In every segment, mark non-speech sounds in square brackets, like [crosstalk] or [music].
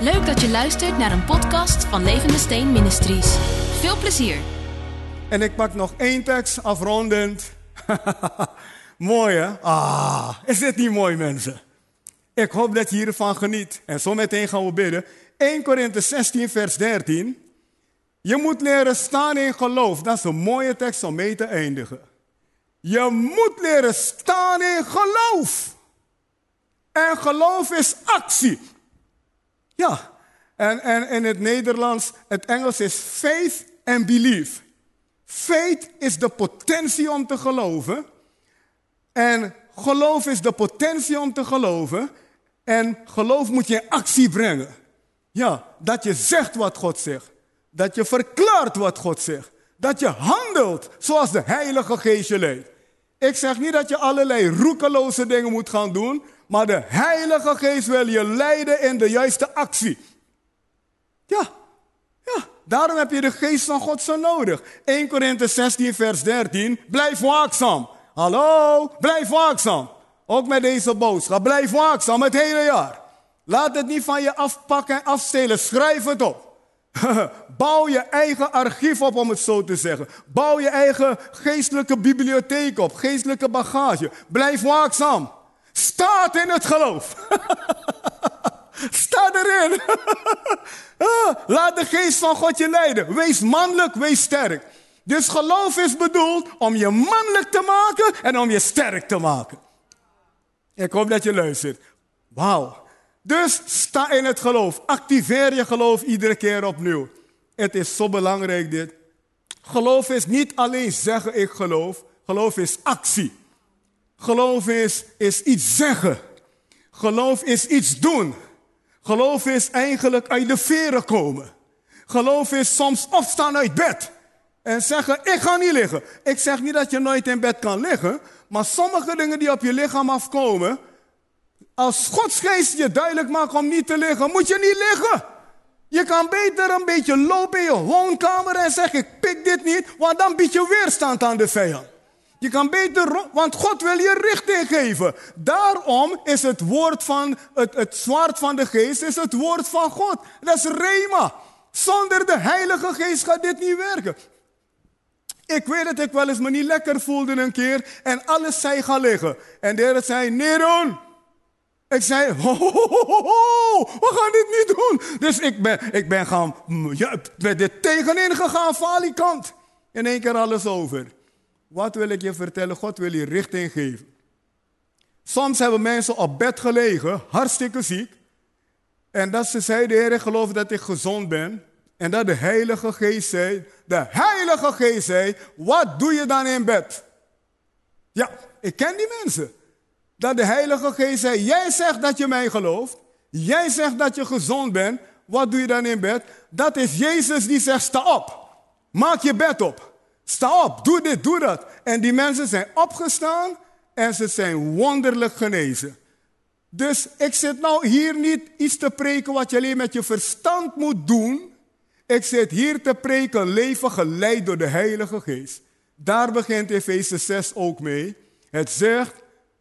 Leuk dat je luistert naar een podcast van Levende Steen Ministries. Veel plezier. En ik pak nog één tekst afrondend. [laughs] mooi hè? Ah, is dit niet mooi mensen? Ik hoop dat je hiervan geniet. En zo meteen gaan we bidden. 1 Korinthe 16 vers 13. Je moet leren staan in geloof. Dat is een mooie tekst om mee te eindigen. Je moet leren staan in geloof. En geloof is actie. Ja, en, en in het Nederlands, het Engels is faith and belief. Faith is de potentie om te geloven. En geloof is de potentie om te geloven. En geloof moet je in actie brengen. Ja, dat je zegt wat God zegt. Dat je verklaart wat God zegt. Dat je handelt zoals de Heilige Geest je. Ik zeg niet dat je allerlei roekeloze dingen moet gaan doen, maar de Heilige Geest wil je leiden in de juiste actie. Ja, ja, daarom heb je de Geest van God zo nodig. 1 Korinthe 16, vers 13. Blijf waakzaam. Hallo, blijf waakzaam. Ook met deze boodschap. Blijf waakzaam het hele jaar. Laat het niet van je afpakken en afstelen. Schrijf het op. [laughs] Bouw je eigen archief op, om het zo te zeggen. Bouw je eigen geestelijke bibliotheek op, geestelijke bagage. Blijf waakzaam. Staat in het geloof. [laughs] Sta erin. [laughs] Ah, laat de geest van God je leiden. Wees mannelijk, wees sterk. Dus geloof is bedoeld om je mannelijk te maken en om je sterk te maken. Ik hoop dat je luistert. Wauw. Dus sta in het geloof. Activeer je geloof iedere keer opnieuw. Het is zo belangrijk dit. Geloof is niet alleen zeggen ik geloof. Geloof is actie. Geloof is, is iets zeggen. Geloof is iets doen. Geloof is eigenlijk uit de veren komen. Geloof is soms opstaan uit bed. En zeggen, ik ga niet liggen. Ik zeg niet dat je nooit in bed kan liggen. Maar sommige dingen die op je lichaam afkomen. Als Godsgeest je duidelijk maakt om niet te liggen, moet je niet liggen. Je kan beter een beetje lopen in je woonkamer en zeggen, ik pik dit niet. Want dan bied je weerstand aan de vijand. Je kan beter, want God wil je richting geven. Daarom is het woord van, het, het zwaard van de geest, is het woord van God. Dat is Rema. Zonder de Heilige Geest gaat dit niet werken. Ik weet dat ik wel eens me niet lekker voelde een keer en alles zei gaan liggen. En de Heer zei, nee doen. Ik zei, ho, ho, ho, ho, we gaan dit niet doen. Dus ik ben, ik ben gaan, ja, ben dit tegenin gegaan van kant. In één keer alles over. Wat wil ik je vertellen? God wil je richting geven. Soms hebben mensen op bed gelegen, hartstikke ziek. En dat ze zeiden, Heer, ik geloof dat ik gezond ben. En dat de Heilige Geest zei, de Heilige Geest zei, wat doe je dan in bed? Ja, ik ken die mensen. Dat de Heilige Geest zei, jij zegt dat je mij gelooft. Jij zegt dat je gezond bent. Wat doe je dan in bed? Dat is Jezus die zegt, sta op. Maak je bed op. Sta op, doe dit, doe dat. En die mensen zijn opgestaan en ze zijn wonderlijk genezen. Dus ik zit nou hier niet iets te preken wat je alleen met je verstand moet doen. Ik zit hier te preken leven geleid door de Heilige Geest. Daar begint Efeze 6 ook mee. Het zegt,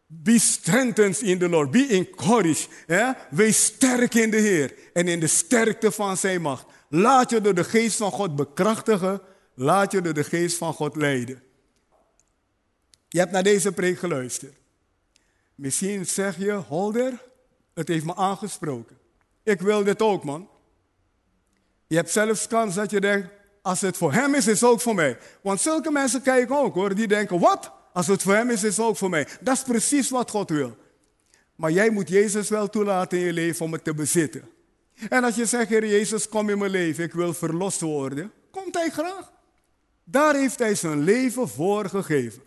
be strengthened in the Lord, be encouraged. Wees sterk in de Heer en in de sterkte van zijn macht. Laat je door de geest van God bekrachtigen Laat je door de geest van God leiden. Je hebt naar deze preek geluisterd. Misschien zeg je, Holder, het heeft me aangesproken. Ik wil dit ook, man. Je hebt zelfs kans dat je denkt, als het voor hem is, is het ook voor mij. Want zulke mensen kijken ook hoor, die denken, wat? Als het voor hem is, is het ook voor mij. Dat is precies wat God wil. Maar jij moet Jezus wel toelaten in je leven om het te bezitten. En als je zegt, Heer Jezus, kom in mijn leven, ik wil verlost worden, komt hij graag. Daar heeft hij zijn leven voor gegeven.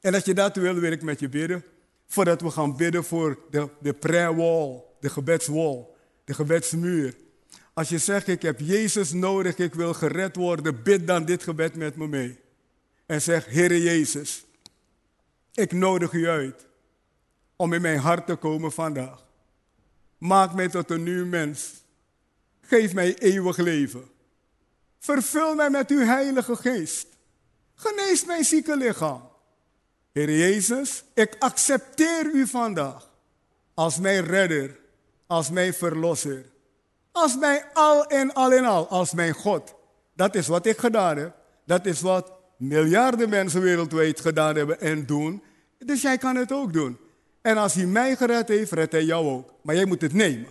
En als je dat wil, wil ik met je bidden. Voordat we gaan bidden voor de, de prayer wall, de gebedswall, de gebedsmuur. Als je zegt, ik heb Jezus nodig, ik wil gered worden, bid dan dit gebed met me mee. En zeg, Heere Jezus, ik nodig u uit om in mijn hart te komen vandaag. Maak mij tot een nieuw mens. Geef mij eeuwig leven. Vervul mij met uw heilige geest. Genees mijn zieke lichaam. Heer Jezus, ik accepteer u vandaag als mijn redder, als mijn verlosser, Als mijn al en al in al, als mijn God. Dat is wat ik gedaan heb. Dat is wat miljarden mensen wereldwijd gedaan hebben en doen. Dus jij kan het ook doen. En als hij mij gered heeft, redt hij jou ook. Maar jij moet het nemen.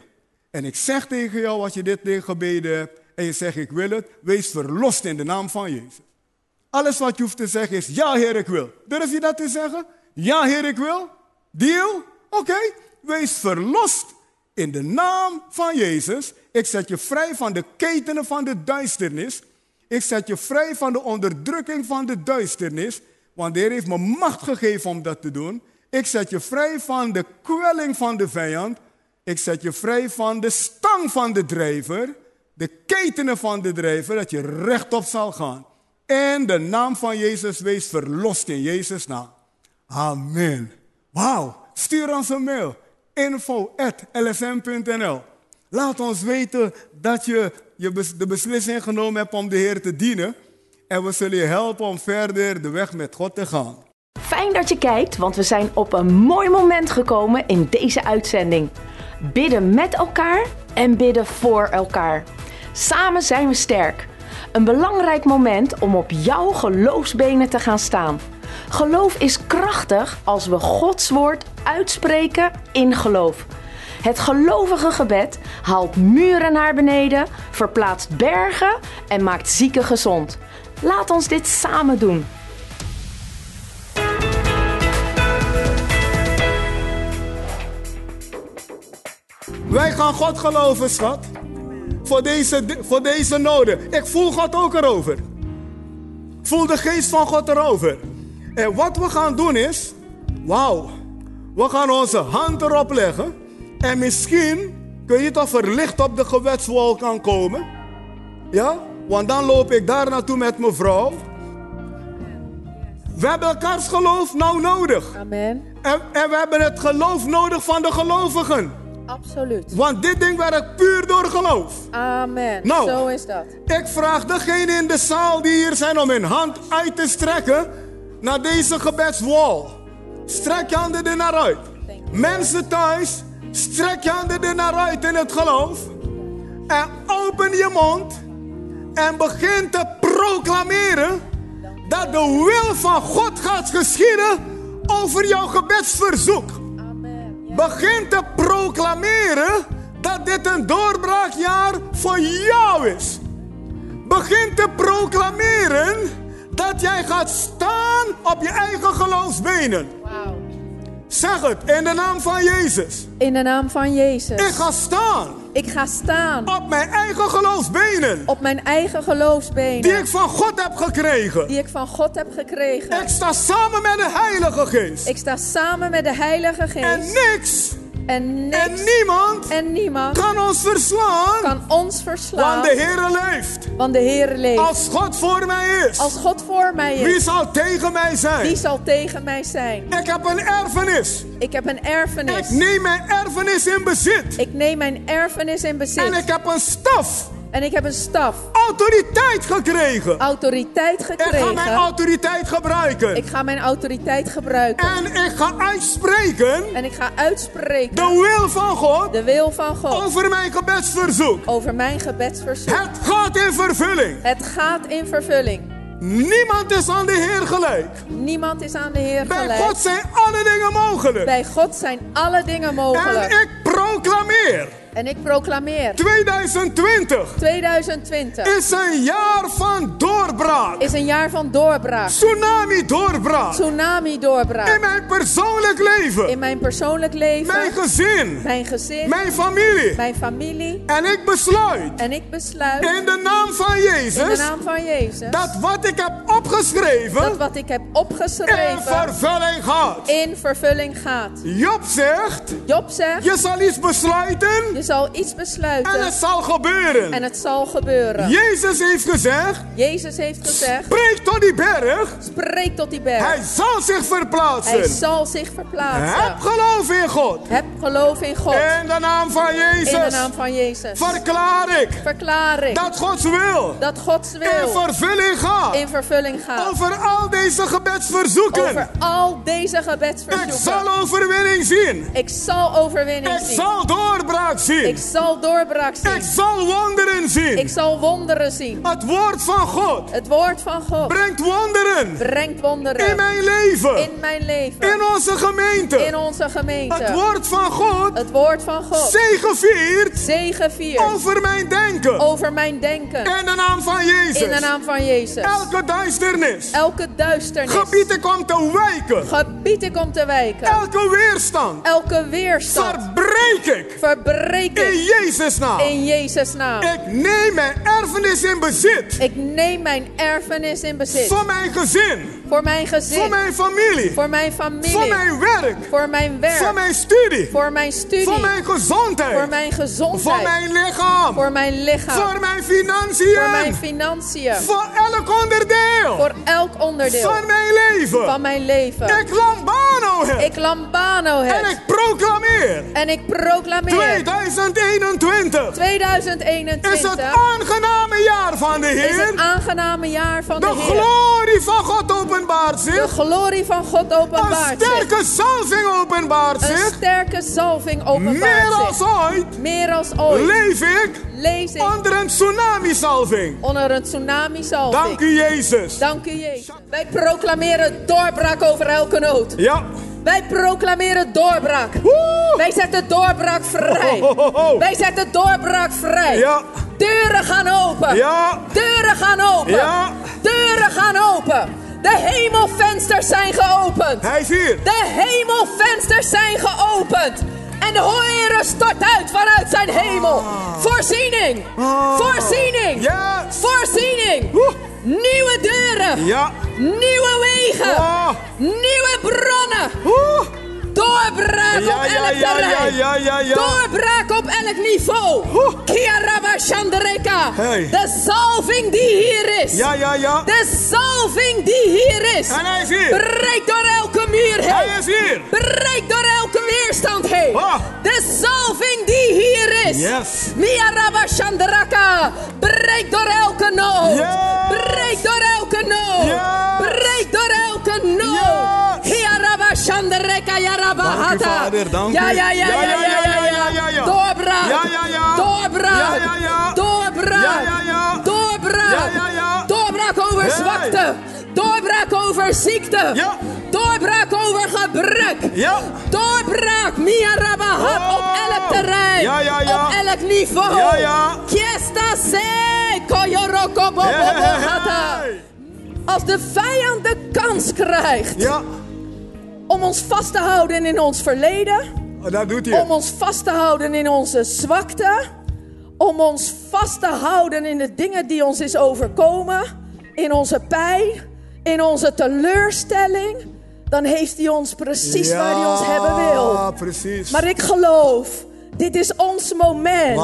En ik zeg tegen jou, als je dit ding gebeden hebt en je zegt ik wil het, wees verlost in de naam van Jezus. Alles wat je hoeft te zeggen is, ja Heer, ik wil. Durf je dat te zeggen? Ja Heer, ik wil. Deal? Oké, wees verlost in de naam van Jezus. Ik zet je vrij van de ketenen van de duisternis. Ik zet je vrij van de onderdrukking van de duisternis. Want de Heer heeft me macht gegeven om dat te doen. Ik zet je vrij van de kwelling van de vijand. Ik zet je vrij van de stang van de drijver. De ketenen van de drijver, dat je rechtop zal gaan. En de naam van Jezus wees verlost in Jezus' naam. Amen. Wauw. Stuur ons een mail. info.lsm.nl Laat ons weten dat je de beslissing genomen hebt om de Heer te dienen. En we zullen je helpen om verder de weg met God te gaan. Fijn dat je kijkt, want we zijn op een mooi moment gekomen in deze uitzending. Bidden met elkaar en bidden voor elkaar. Samen zijn we sterk. Een belangrijk moment om op jouw geloofsbenen te gaan staan. Geloof is krachtig als we Gods woord uitspreken in geloof. Het gelovige gebed haalt muren naar beneden, verplaatst bergen en maakt zieken gezond. Laat ons dit samen doen. Wij gaan God geloven, schat. Voor deze, voor deze noden. Ik voel God ook erover. Ik voel de geest van God erover. En wat we gaan doen is, wauw, we gaan onze hand erop leggen. En misschien kun je toch verlicht op de gewetswol kan komen. Ja, want dan loop ik daar naartoe met mijn vrouw. We hebben elkaars geloof nou nodig. Amen. En, en we hebben het geloof nodig van de gelovigen. Absoluut. Want dit ding werkt puur door geloof. Amen. Nou. Zo is dat. Ik vraag degene in de zaal die hier zijn om hun hand uit te strekken naar deze gebedswall. Strek je handen er naar uit. Mensen thuis, strek je handen er naar uit in het geloof. En open je mond en begin te proclameren dat de wil van God gaat geschieden over jouw gebedsverzoek. Begin te proclameren dat dit een doorbraakjaar voor jou is. Begin te proclameren dat jij gaat staan op je eigen geloofsbenen. Wauw. Zeg het in de naam van Jezus. In de naam van Jezus. Ik ga staan Ik ga staan op mijn eigen geloofsbenen. op mijn eigen geloofsbenen. Die ik van God heb gekregen. die ik van God heb gekregen. Ik sta samen met de Heilige Geest. Ik sta samen met de Heilige En Geest. niks En niks en niemand en niemand kan ons verslaan. kan ons verslaan. Want de Heer leeft. Want de Heer leeft. Als God voor mij is. Als God voor mij Wie is, zal tegen mij zijn? wie zal tegen mij zijn? Ik heb een erfenis. Ik heb een Ik erfenis. neem mijn erfenis in bezit. Ik neem mijn erfenis in En bezit. ik heb een staf, En ik heb een staf, autoriteit gekregen. autoriteit Ik ga mijn gekregen. autoriteit gebruiken. Ik ga mijn autoriteit gebruiken. En ik ga uitspreken En ik ga uitspreken de wil van God de wil van God over mijn gebedsverzoek. over mijn gebedsverzoek. Het gaat in vervulling. Het gaat in vervulling. Niemand is aan de Heer gelijk. Niemand is aan de Heer Bij gelijk. God zijn alle dingen mogelijk. Bij God zijn alle dingen En mogelijk. ik proclameer En ik proclameer 2020 2020 is een jaar van doorbraak. is een jaar van doorbraak. Tsunami doorbraak. Tsunami In doorbraak. mijn persoonlijk leven. In mijn persoonlijk leven, Mijn gezin. mijn gezin, Mijn familie. mijn familie. En ik besluit En ik besluit in de naam van in de Jezus naam van Jezus dat wat ik heb dat opgeschreven wat ik heb in opgeschreven vervulling gaat. in vervulling gaat. Job zegt, Job zegt, je zal iets besluiten zal iets en besluiten het zal gebeuren. en het zal gebeuren. Jezus heeft gezegd, Jezus heeft gezegd, spreek tot die berg, spreek tot die berg. hij zal zich Hij verplaatsen. zal zich Heb verplaatsen. geloof in God. Heb geloof in God. In de naam van In de Jezus naam van Jezus. verklaar ik Verklaar ik dat Gods wil dat Gods in wil vervulling gaat. in vervulling gaat. Over al deze gebedsverzoeken. Over al deze Ik gebedsverzoeken. zal overwinning zien. Ik zal overwinning Ik zien. zal doorbraak Ik zien. Zien. Ik zal doorbraak Ik zien. zal wonderen zien. Ik zal wonderen zien. Het woord van God Het woord van God brengt wonderen brengt wonderen in mijn leven, in mijn leven. in onze gemeente. In onze gemeente. Het woord van God Het woord van God. zegeviert Zegeviert over mijn denken. over mijn denken. In de naam van Jezus. In de naam van Jezus. Elke duisternis Elke duisternis. gebied ik om te wijken. Gebied ik om te wijken. Elke weerstand Elke weerstand. verbreek ik Verbreek in ik. Jezus' naam. In Jezus' naam. Ik neem mijn erfenis in bezit. Ik neem mijn erfenis in bezit. Voor mijn gezin, Voor mijn gezin. voor mijn familie, Voor mijn familie. voor mijn werk, Voor mijn werk. voor mijn studie, Voor mijn studie. voor mijn gezondheid, Voor mijn gezondheid. voor mijn lichaam, Voor mijn lichaam. voor mijn financiën, Voor mijn financiën. voor elk onderdeel Voor elk onderdeel van mijn leven. van mijn leven. Ik boom, boom. Lambano Ik lambano en het. ik proclameer En ik proclameer 2021 2021 is het aangename jaar van de is Heer. het aangename jaar van De de Heer. glorie van God openbaart De zich. glorie van God Een openbaart zich. sterke salving openbaart Een zich. sterke zalving Meer openbaart als zich. ooit Meer als ooit leef ik lees ik onder een tsunami-salving. onder een tsunami zalving. Dank u, Jezus. Dank u, Jezus. Wij proclameren doorbraak over elke nood. Ja. Wij proclameren doorbraak. Woe! Wij zetten doorbraak vrij. Wij zetten doorbraak vrij. Ja. Deuren gaan open. Ja. Deuren gaan open. Ja. Deuren gaan open. De hemelvensters zijn geopend. Hij is hier. De hemelvensters zijn geopend. En de Heer stort uit vanuit zijn hemel. Voorziening. Ah. Voorziening. Yes. Voorziening. Woe! Nieuwe deuren. Ja. Nieuwe wegen. Ah. Nieuwe bronnen. Woe! Doorbraak Ja, op ja, elk ja, terrein. ja, ja, ja, ja. Doorbraak op elk niveau. Oeh. Shandareka. Hey. De zalving die hier is. Ja, ja, ja. De zalving die hier is. En hij is hier. Breek door elke muur heen. Hij is hier. Breek door elke weerstand heen. Ah. De zalving die hier is. Yes. Miaraba Shandaraka. Breek door elke nood. Yes. Shandareka Yaraba Hata. Ja, ja, ja, ja, ja, ja, ja, ja, ja. Doorbraak. Ja, ja, ja. Doorbraak. Ja, ja, ja. Doorbraak. Ja, ja, ja. Doorbraak. Ja, ja, ja. Doorbraak over Hey. zwakte. Doorbraak over ziekte. Ja. Doorbraak over gebrek. Ja. Doorbraak, Mia Rabahat, Oh. op elk terrein. Ja, ja, ja. Op elk niveau. Ja, ja. Kiesta se, koyoroko bobo Hey, hey, hey, hata. Als de vijand de kans krijgt Ja. Om ons vast te houden in ons verleden, Oh, dat doet hij. om ons vast te houden in onze zwakte, om ons vast te houden in de dingen die ons is overkomen, in onze pijn, in onze teleurstelling, dan heeft hij ons precies waar hij ons hebben wil. Ja, precies. Maar ik geloof, dit is ons moment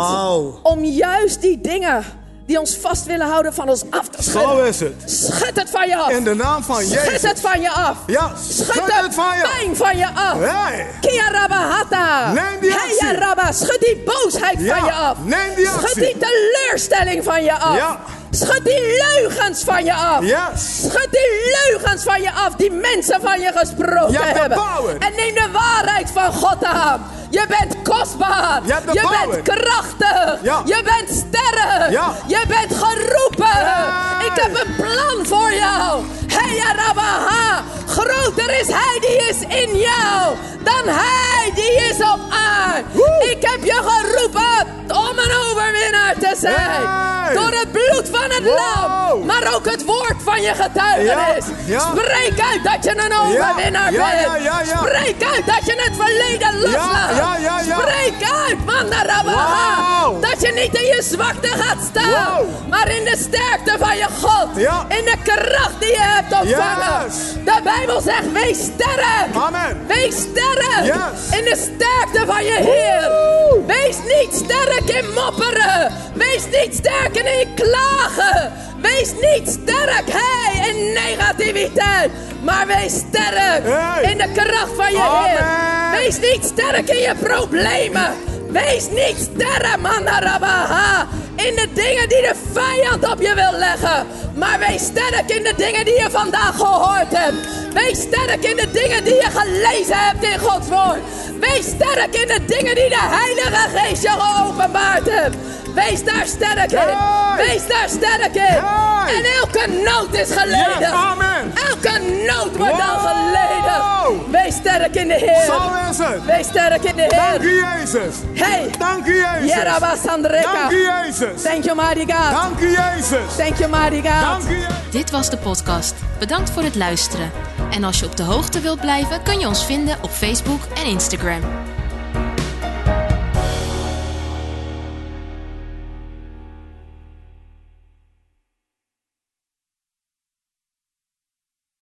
om juist die dingen die ons vast willen houden van ons af te Zo schudden. is het. Schud het van je af. In de naam van Schud Jezus. het van je af. Ja, Schud schud het van je. pijn van je af. Hey. Kia Rabba Hata. Neem die actie. Heya Rabba. Schud die boosheid Ja, van je af. neem die Schud actie. die teleurstelling van je af. Ja. Schud die leugens van je af. Yes. Schud die leugens van je af die mensen van je gesproken Je hebben. power. En neem de waarheid van God aan. Je bent kostbaar. Je bent krachtig. Ja. Je bent sterk. Ja. Je bent geroepen. Hey. Ik heb een plan voor jou. Hey Rabaha. Groter is hij die is in jou dan hij die is op aarde. Ik heb je geroepen om een overwinnaar te zijn. Hey. Door het bloed van het Wow. lam. Maar ook het woord van je getuigenis. Ja, ja. Spreek uit dat je een overwinnaar Ja, bent. Spreek uit dat je het verleden loslaat. Spreek uit, man. Wow. Dat je niet in je zwakte gaat staan. Wow. Maar in de sterkte van je God. Ja. In de kracht die je hebt ontvangen. Yes. De Bijbel zegt, wees sterk. Amen. Wees sterk Yes. in de sterkte van je Heer. Wees niet sterk in mopperen. Wees niet sterk in klagen. Wees niet sterk hey, in negativiteit. Maar wees sterk Hey. in de kracht van je Amen. Heer. Wees niet sterk in je problemen. Wees niet sterk, manarabaha. In de dingen die de vijand op je wil leggen. Maar wees sterk in de dingen die je vandaag gehoord hebt. Wees sterk in de dingen die je gelezen hebt in Gods woord. Wees sterk in de dingen die de Heilige Geest je geopenbaard hebt. Wees daar sterk in. Wees daar sterk in. En elke nood is geleden. Elke nood wordt dan Wow. Wees sterk in de Heer. Zo is het. Wees sterk in de Dank Heer. u, Jezus. Hey. Dank u, Jezus. Dank u, Jezus. Thank you, mighty God. Dank u, Jezus. Thank you, mighty God. Dank u, Jezus. Dit was de podcast. Bedankt voor het luisteren. En als je op de hoogte wilt blijven, kun je ons vinden op Facebook en Instagram.